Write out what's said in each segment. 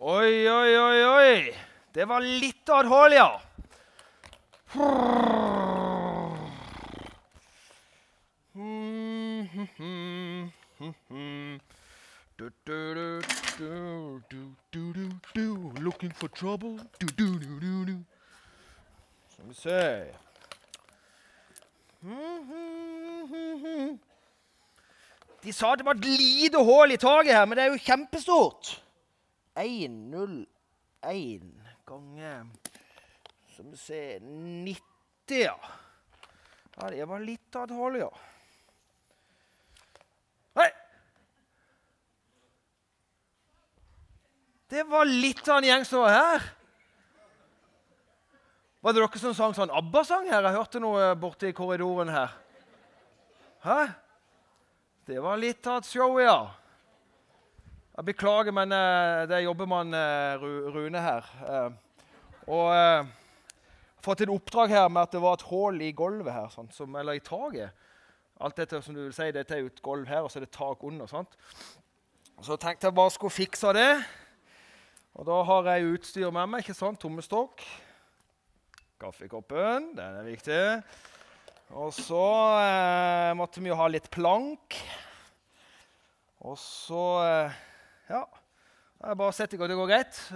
Oi, oi, oi, oi. Det var litt av et hull, ja. Du, du, du, du, du, du, du, du. Looking for trouble? Du, du, du, du, du. Skal vi se Sa det var et lite hull i taket her, men det er jo kjempestort. 101 ganger Skal vi se 90, ja. Ja, Det var litt av et hull, ja. Hei! Det var litt av en gjeng som var her. Var det dere som sang sånn ABBA-sang her? Jeg hørte noe borte i korridoren her. Hæ? Det var litt av et show, ja. Jeg beklager, men eh, det er jobbemann eh, Rune her. Eh, og eh, fått et oppdrag her med at det var et hull i gulvet her, sånn, som, eller i taket. Alt dette som du vil si, dette er jo et gulv her, og så er det tak under. sant? Så tenkte jeg bare skulle fikse det. Og da har jeg utstyr med meg. ikke sant? Tommestokk. Kaffekoppen, den er viktig. Og så eh, måtte vi jo ha litt plank. Og så eh, Ja. Jeg bare setter i gang. Det går greit.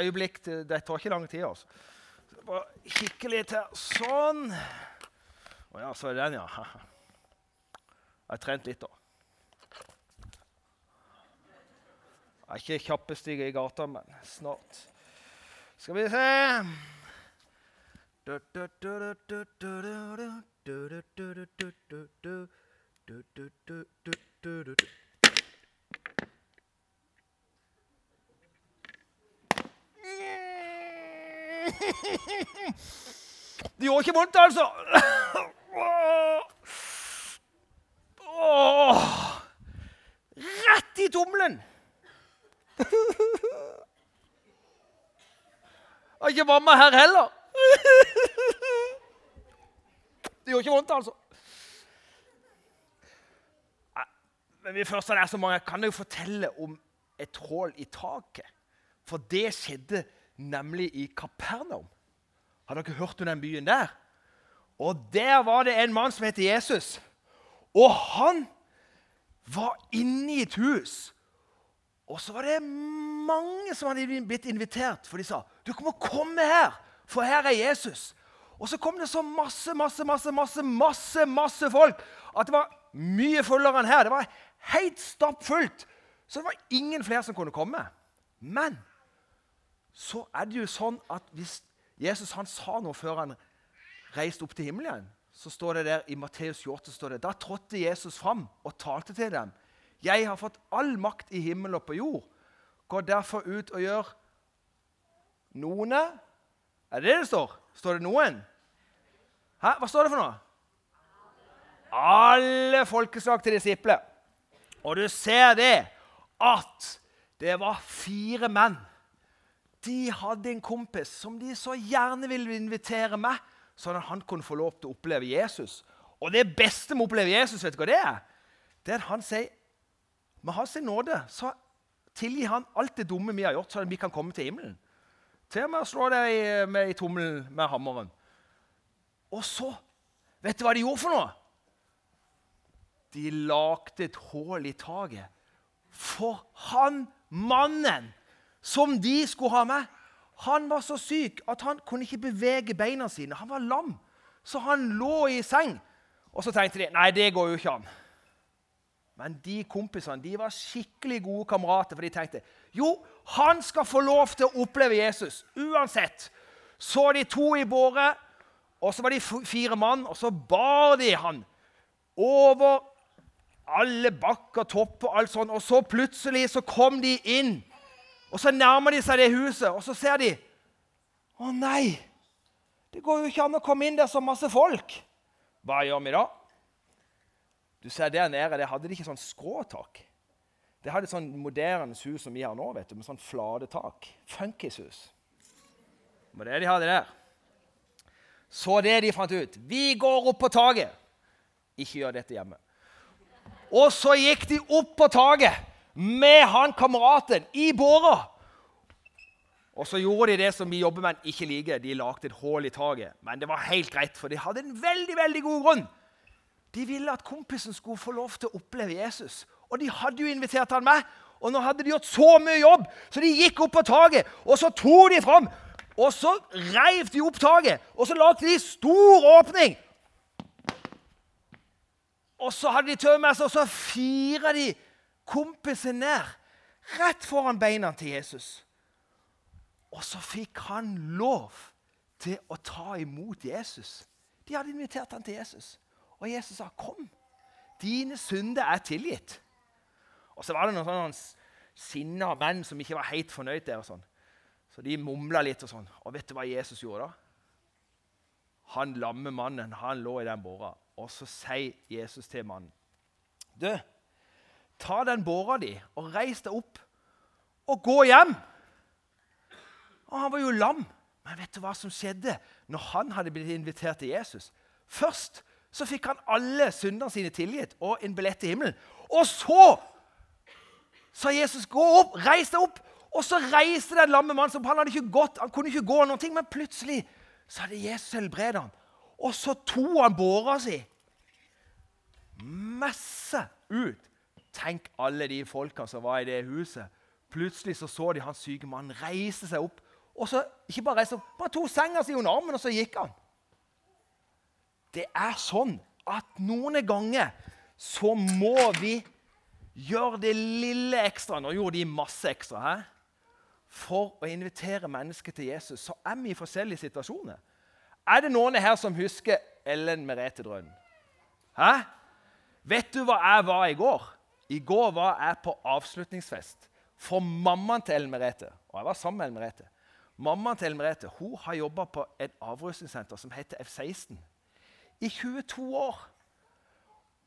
Øyeblikk. Det, tar ikke lang tid. altså. Så bare kikke litt her. Sånn. Å ja, så er det den, ja. Jeg har trent litt, da. Jeg er ikke kjappest i gata, men snart. Skal vi se Det gjorde ikke vondt, altså. Rett i tommelen. Har ikke mamma her heller. Det gjorde ikke vondt, altså. Men vi først er så mange, kan jeg fortelle om et hull i taket. For det skjedde nemlig i Kapernaum. Har dere hørt om den byen der? Og der var det en mann som het Jesus. Og han var inne i et hus. Og så var det mange som hadde blitt invitert, for de sa du må komme her, for her er Jesus. Og så kom det så masse, masse, masse, masse, masse, masse folk at det var mye fullere enn her. Det var helt stappfullt. Så det var ingen flere som kunne komme. Men så er det jo sånn at hvis Jesus han sa noe før han reiste opp til himmelen igjen, så står det der i Matteus 28 står det, Da trådte Jesus fram og talte til dem. Jeg har fått all makt i himmel og på jord. Gå derfor ut og gjør noene Er det det det står? Står det noen? Hæ? Hva står det for noe? Alle folkeslag til disipler. Og du ser det at det var fire menn. De hadde en kompis som de så gjerne ville invitere med, sånn at han kunne få lov til å oppleve Jesus. Og det beste med å oppleve Jesus, vet du hva det er? Det er at han sier med hans nåde så tilgir han alt det dumme vi har gjort, sånn at vi kan komme til himmelen. Til og med å slå deg i, med, i tommelen med hammeren. Og så Vet du hva de gjorde for noe? De lagde et hull i taket for han mannen som de skulle ha med. Han var så syk at han kunne ikke bevege beina sine. Han var lam, så han lå i seng. Og så tenkte de nei, det går jo ikke an. Men de kompisene de var skikkelig gode kamerater, for de tenkte jo, han skal få lov til å oppleve Jesus uansett. Så de to i båret, og så var de fire mann, og så bar de han over alle bakker, topp og alt sånt. Og så plutselig så kom de inn, og så nærmer de seg det huset, og så ser de Å nei! Det går jo ikke an å komme inn der så masse folk. Hva gjør vi da? Du ser Der nede der hadde de ikke sånn skråtak. Det hadde sånn moderne hus som vi har nå, vet du, med sånn flate tak. Funkishus. Det var det de hadde der. Så det de fant ut. Vi går opp på taket. Ikke gjør dette hjemme. Og så gikk de opp på taket. Med han kameraten i båra. Og så gjorde de det som vi jobbemenn ikke liker. De lagde et hull i taket. Men det var helt greit, for de hadde en veldig veldig god grunn. De ville at kompisen skulle få lov til å oppleve Jesus. Og de hadde jo invitert han med. Og nå hadde de gjort så mye jobb, så de gikk opp på taket. Og så tok de fram, og så reiv de opp taket. Og så lagde de stor åpning. Og så hadde de tøv og så fira de kompisen ned rett foran beina til Jesus. Og så fikk han lov til å ta imot Jesus. De hadde invitert han til Jesus. Og Jesus sa, 'Kom, dine synder er tilgitt.' Og så var det noen sånne sinna menn som ikke var helt fornøyd der. og sånn. Så de mumla litt og sånn. Og vet du hva Jesus gjorde da? Han lamme mannen han lå i den båra. Og så sier Jesus til mannen, 'Du, ta den båra di og reis deg opp og gå hjem.' Og han var jo lam. Men vet du hva som skjedde når han hadde blitt invitert til Jesus? Først så fikk han alle syndene sine tilgitt og en billett til himmelen. Og så sa Jesus, 'Gå opp, reis deg opp.' Og så reiste den lamme mannen seg Han hadde ikke gått, han kunne ikke gå noen ting, men plutselig så hadde Jesus helbredet ham. Og så tok han båra si. Messe ut. Tenk alle de folka som var i det huset. Plutselig så, så de han syke mannen reise seg opp. Og så ikke bare reise opp, bare to senger si under armen, og så gikk han. Det er sånn at noen ganger så må vi gjøre det lille ekstra. Nå gjorde de masse ekstra her. For å invitere mennesker til Jesus, så er vi i forskjellige situasjoner. Er det noen her som husker Ellen Merete Drønen? Hæ? Vet du hva jeg var i går? I går var jeg på avslutningsfest for mammaen til Ellen Merete. Og jeg var sammen med Ellen Merete. Mammaen til Ellen Merete hun har jobba på et avrusningssenter som heter F16 i 22 år.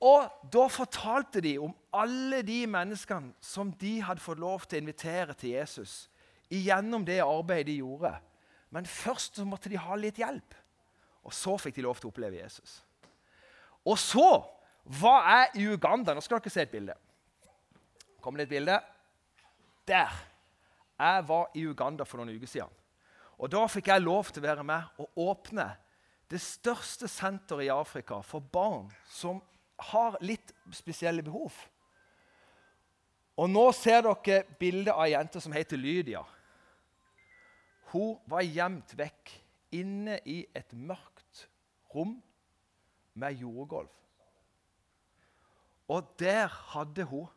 Og da fortalte de om alle de menneskene som de hadde fått lov til å invitere til Jesus gjennom det arbeidet de gjorde. Men først så måtte de ha litt hjelp. Og så fikk de lov til å oppleve Jesus. Og så var jeg i Uganda. Nå skal dere se et bilde. Kommer det et bilde? Der. Jeg var i Uganda for noen uker siden. Og Da fikk jeg lov til å være med og åpne det største senteret i Afrika for barn som har litt spesielle behov. Og Nå ser dere bildet av ei jente som heter Lydia. Hun var gjemt vekk inne i et mørkt rom med jordgulv. Og der hadde hun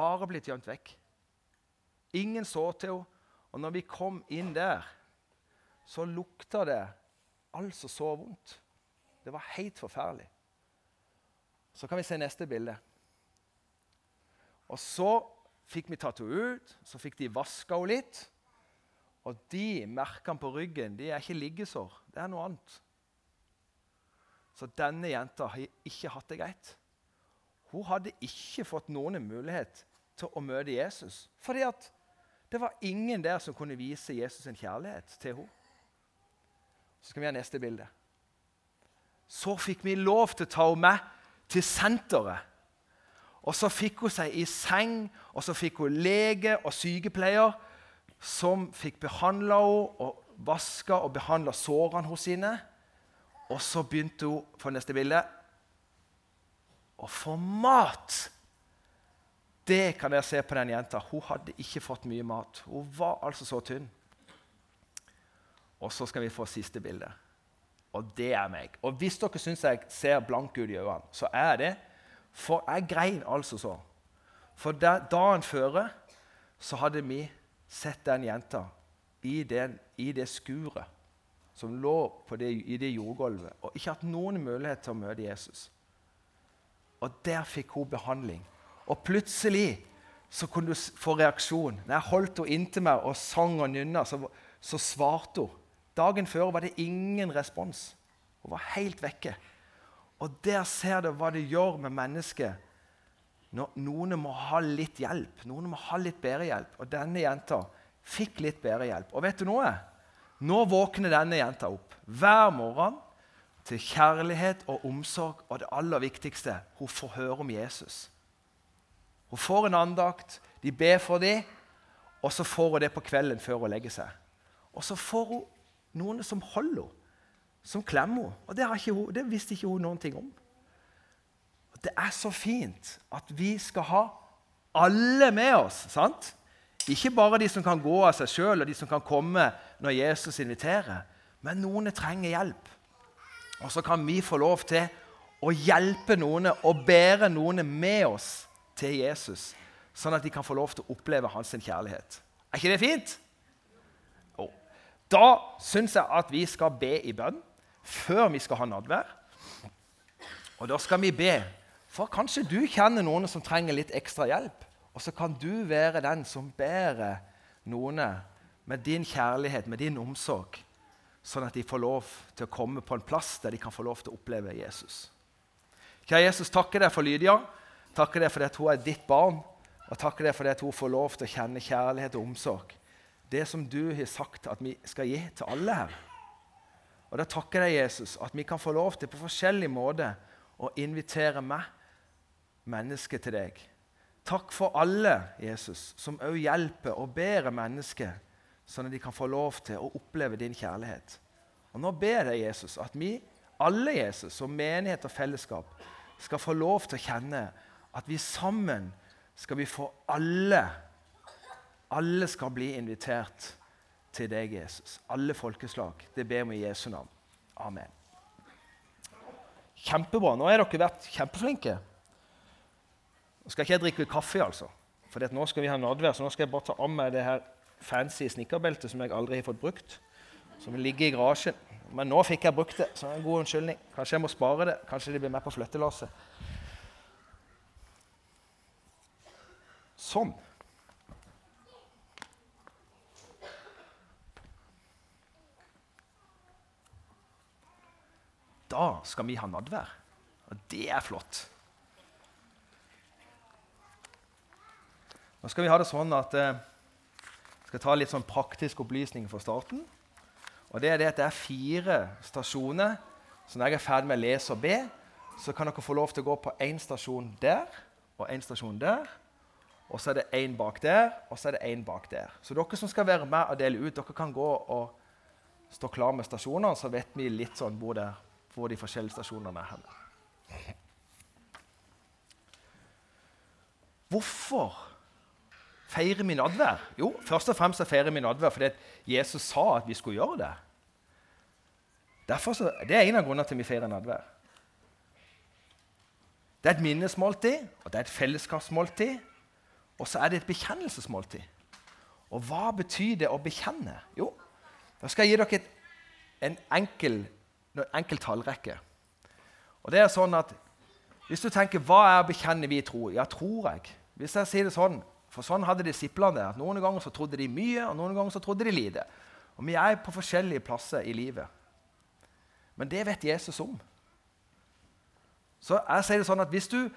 bare blitt gjemt vekk. Ingen så til henne. Og når vi kom inn der, så lukta det altså så vondt. Det var helt forferdelig. Så kan vi se neste bilde. Og så fikk vi tatt henne ut, så fikk de vaska henne litt. Og de merkene på ryggen de er ikke liggesår, det er noe annet. Så denne jenta har ikke hatt det greit. Hun hadde ikke fått noen mulighet til å møte Jesus. Fordi at det var ingen der som kunne vise Jesus en kjærlighet til henne. Så skal vi ha neste bilde. Så fikk vi lov til å ta henne med til senteret. Og så fikk hun seg i seng, og så fikk hun lege og sykepleier som fikk behandla henne og vaska og behandla sårene hos sine. Og så begynte hun for neste bilde å få mat. Det kan dere se på den jenta. Hun hadde ikke fått mye mat. Hun var altså så tynn. Og så skal vi få siste bilde. Og det er meg. Og hvis dere syns jeg ser blank ut i øynene, så er det For jeg grein altså så. For dagen før så hadde vi sett den jenta i, den, i det skuret som lå det, i det jordgulvet, og ikke hatt noen mulighet til å møte Jesus. Og der fikk hun behandling. Og plutselig så kunne du få reaksjon. Når jeg holdt henne inntil meg og sang og nynna, så, så svarte hun. Dagen før var det ingen respons. Hun var helt vekke. Og der ser du hva det gjør med mennesket når noen må ha litt hjelp. Noen må ha litt bedre hjelp. Og denne jenta fikk litt bedre hjelp. Og vet du noe? Nå våkner denne jenta opp hver morgen til kjærlighet og omsorg. Og det aller viktigste hun får høre om Jesus. Hun får en andakt, de ber for dem, og så får hun det på kvelden før hun legger seg. Og så får hun noen som holder henne, som klemmer henne. Og det, hun, det visste ikke hun noen ting om. Det er så fint at vi skal ha alle med oss. sant? Ikke bare de som kan gå av seg sjøl, og de som kan komme når Jesus inviterer. Men noen trenger hjelp. Og så kan vi få lov til å hjelpe noen og bære noen med oss til Jesus, sånn at de kan få lov til å oppleve hans kjærlighet. Er ikke det fint? Oh. Da syns jeg at vi skal be i bønn før vi skal ha nadvær. Og da skal vi be for kanskje du kjenner noen som trenger litt ekstra hjelp. Og så kan du være den som bærer noen med din kjærlighet, med din omsorg, sånn at de får lov til å komme på en plass der de kan få lov til å oppleve Jesus. Kjære Jesus, takker deg for Lydia. Takker deg for at hun er ditt barn. Og takker deg for at hun får lov til å kjenne kjærlighet og omsorg. Det som du har sagt at vi skal gi til alle her. Og da takker jeg Jesus at vi kan få lov til på forskjellig måte å invitere meg mennesket, til deg. Takk for alle, Jesus, som òg hjelper og bærer mennesker, sånn at de kan få lov til å oppleve din kjærlighet. Og Nå ber jeg Jesus at vi, alle Jesus, som menighet og fellesskap, skal få lov til å kjenne at vi sammen skal vi få alle Alle skal bli invitert til deg, Jesus. Alle folkeslag. Det ber vi i Jesu navn. Amen. Kjempebra. Nå har dere vært kjempeflinke. Nå skal ikke jeg drikke kaffe, altså. For nå skal vi ha nadvær, så nå skal jeg bare ta av meg det her fancy snikkerbeltet som jeg aldri har fått brukt. Som ligger i garasjen. Men nå fikk jeg brukt det, så det er en god unnskyldning. Kanskje jeg må spare det. Kanskje det blir med på flyttelasset. Sånn. Da skal vi ha nadvær. Og det er flott. Nå skal vi ha det sånn at eh, Jeg skal ta litt sånn praktisk opplysning for starten. Og det er det at det er fire stasjoner. Så når jeg er ferdig med å lese og be, så kan dere få lov til å gå på én stasjon der og én stasjon der. Og så er det én bak der, og så er det én bak der. Så dere som skal være med og dele ut, dere kan gå og stå klar med stasjonene, så vet vi litt sånn hvor, det, hvor de forskjellige stasjonene er. her. Hvorfor feirer vi nadvær? Jo, først og fremst feirer vi nadvær fordi Jesus sa at vi skulle gjøre det. Så, det er en av grunnene til vi feirer nadvær. Det er et minnesmåltid, og det er et fellesskapsmåltid. Og så er det et bekjennelsesmåltid. Og hva betyr det å bekjenne? Jo, da skal jeg gi dere et, en enkel, enkel tallrekke. Og det er sånn at Hvis du tenker hva er å bekjenne vi tror? Ja, tror jeg. Hvis jeg sier det sånn for sånn hadde disiplene det. at Noen ganger så trodde de mye, og noen ganger så trodde de lite. Og Vi er på forskjellige plasser i livet. Men det vet Jesus om. Så jeg sier det sånn at Hvis du,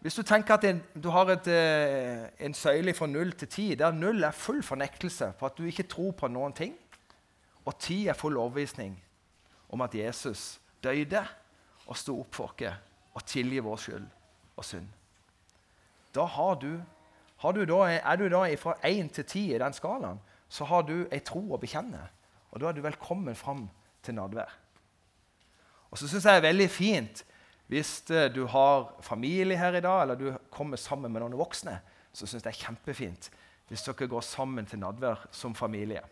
hvis du tenker at en, du har et, eh, en søyle fra null til ti, der null er full fornektelse på at du ikke tror på noen ting, og ti er full overbevisning om at Jesus døde og sto opp for oss og tilgir vår skyld og synd, da har du du da, er du da fra 1 til 10 i den skalaen, så har du ei tro å bekjenne. Og da er du velkommen fram til nadvær. Og så syns jeg det er veldig fint hvis eh, du har familie her i dag, eller du kommer sammen med noen voksne. Så syns jeg det er kjempefint hvis dere går sammen til nadvær som familie.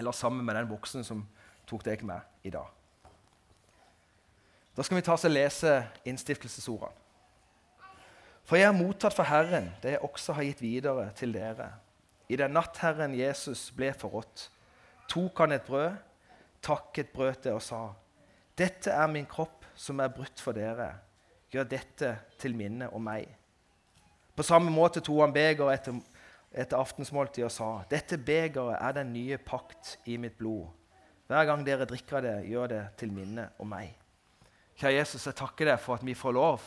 Eller sammen med den voksne som tok deg med i dag. Da skal vi ta oss og lese innstiftelsesordene. For jeg har mottatt fra Herren det jeg også har gitt videre til dere. I den natt Herren Jesus ble forrådt, tok han et brød, takket brød det og sa:" Dette er min kropp som er brutt for dere. Gjør dette til minne om meg. På samme måte tok han begeret etter, etter aftensmåltidet og sa:" Dette begeret er den nye pakt i mitt blod. Hver gang dere drikker det, gjør det til minne om meg. Kjære Jesus, jeg takker deg for at vi får lov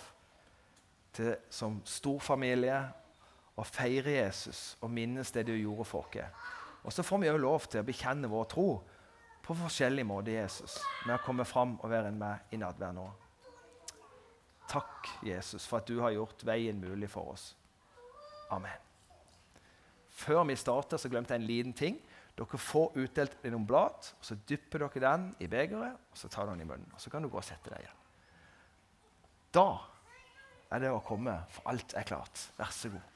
til som storfamilie å feire Jesus og minnes det du gjorde for oss. Og så får vi òg lov til å bekjenne vår tro på forskjellig måte Jesus, med å komme fram og være med i nadvær nå. Takk, Jesus, for at du har gjort veien mulig for oss. Amen. Før vi starter, så glemte jeg en liten ting. Dere får utdelt noen blad. og Så dypper dere den i begeret og så tar dere den i munnen. og Så kan du gå og sette deg igjen. Da er det å komme, for alt er klart. Vær så god.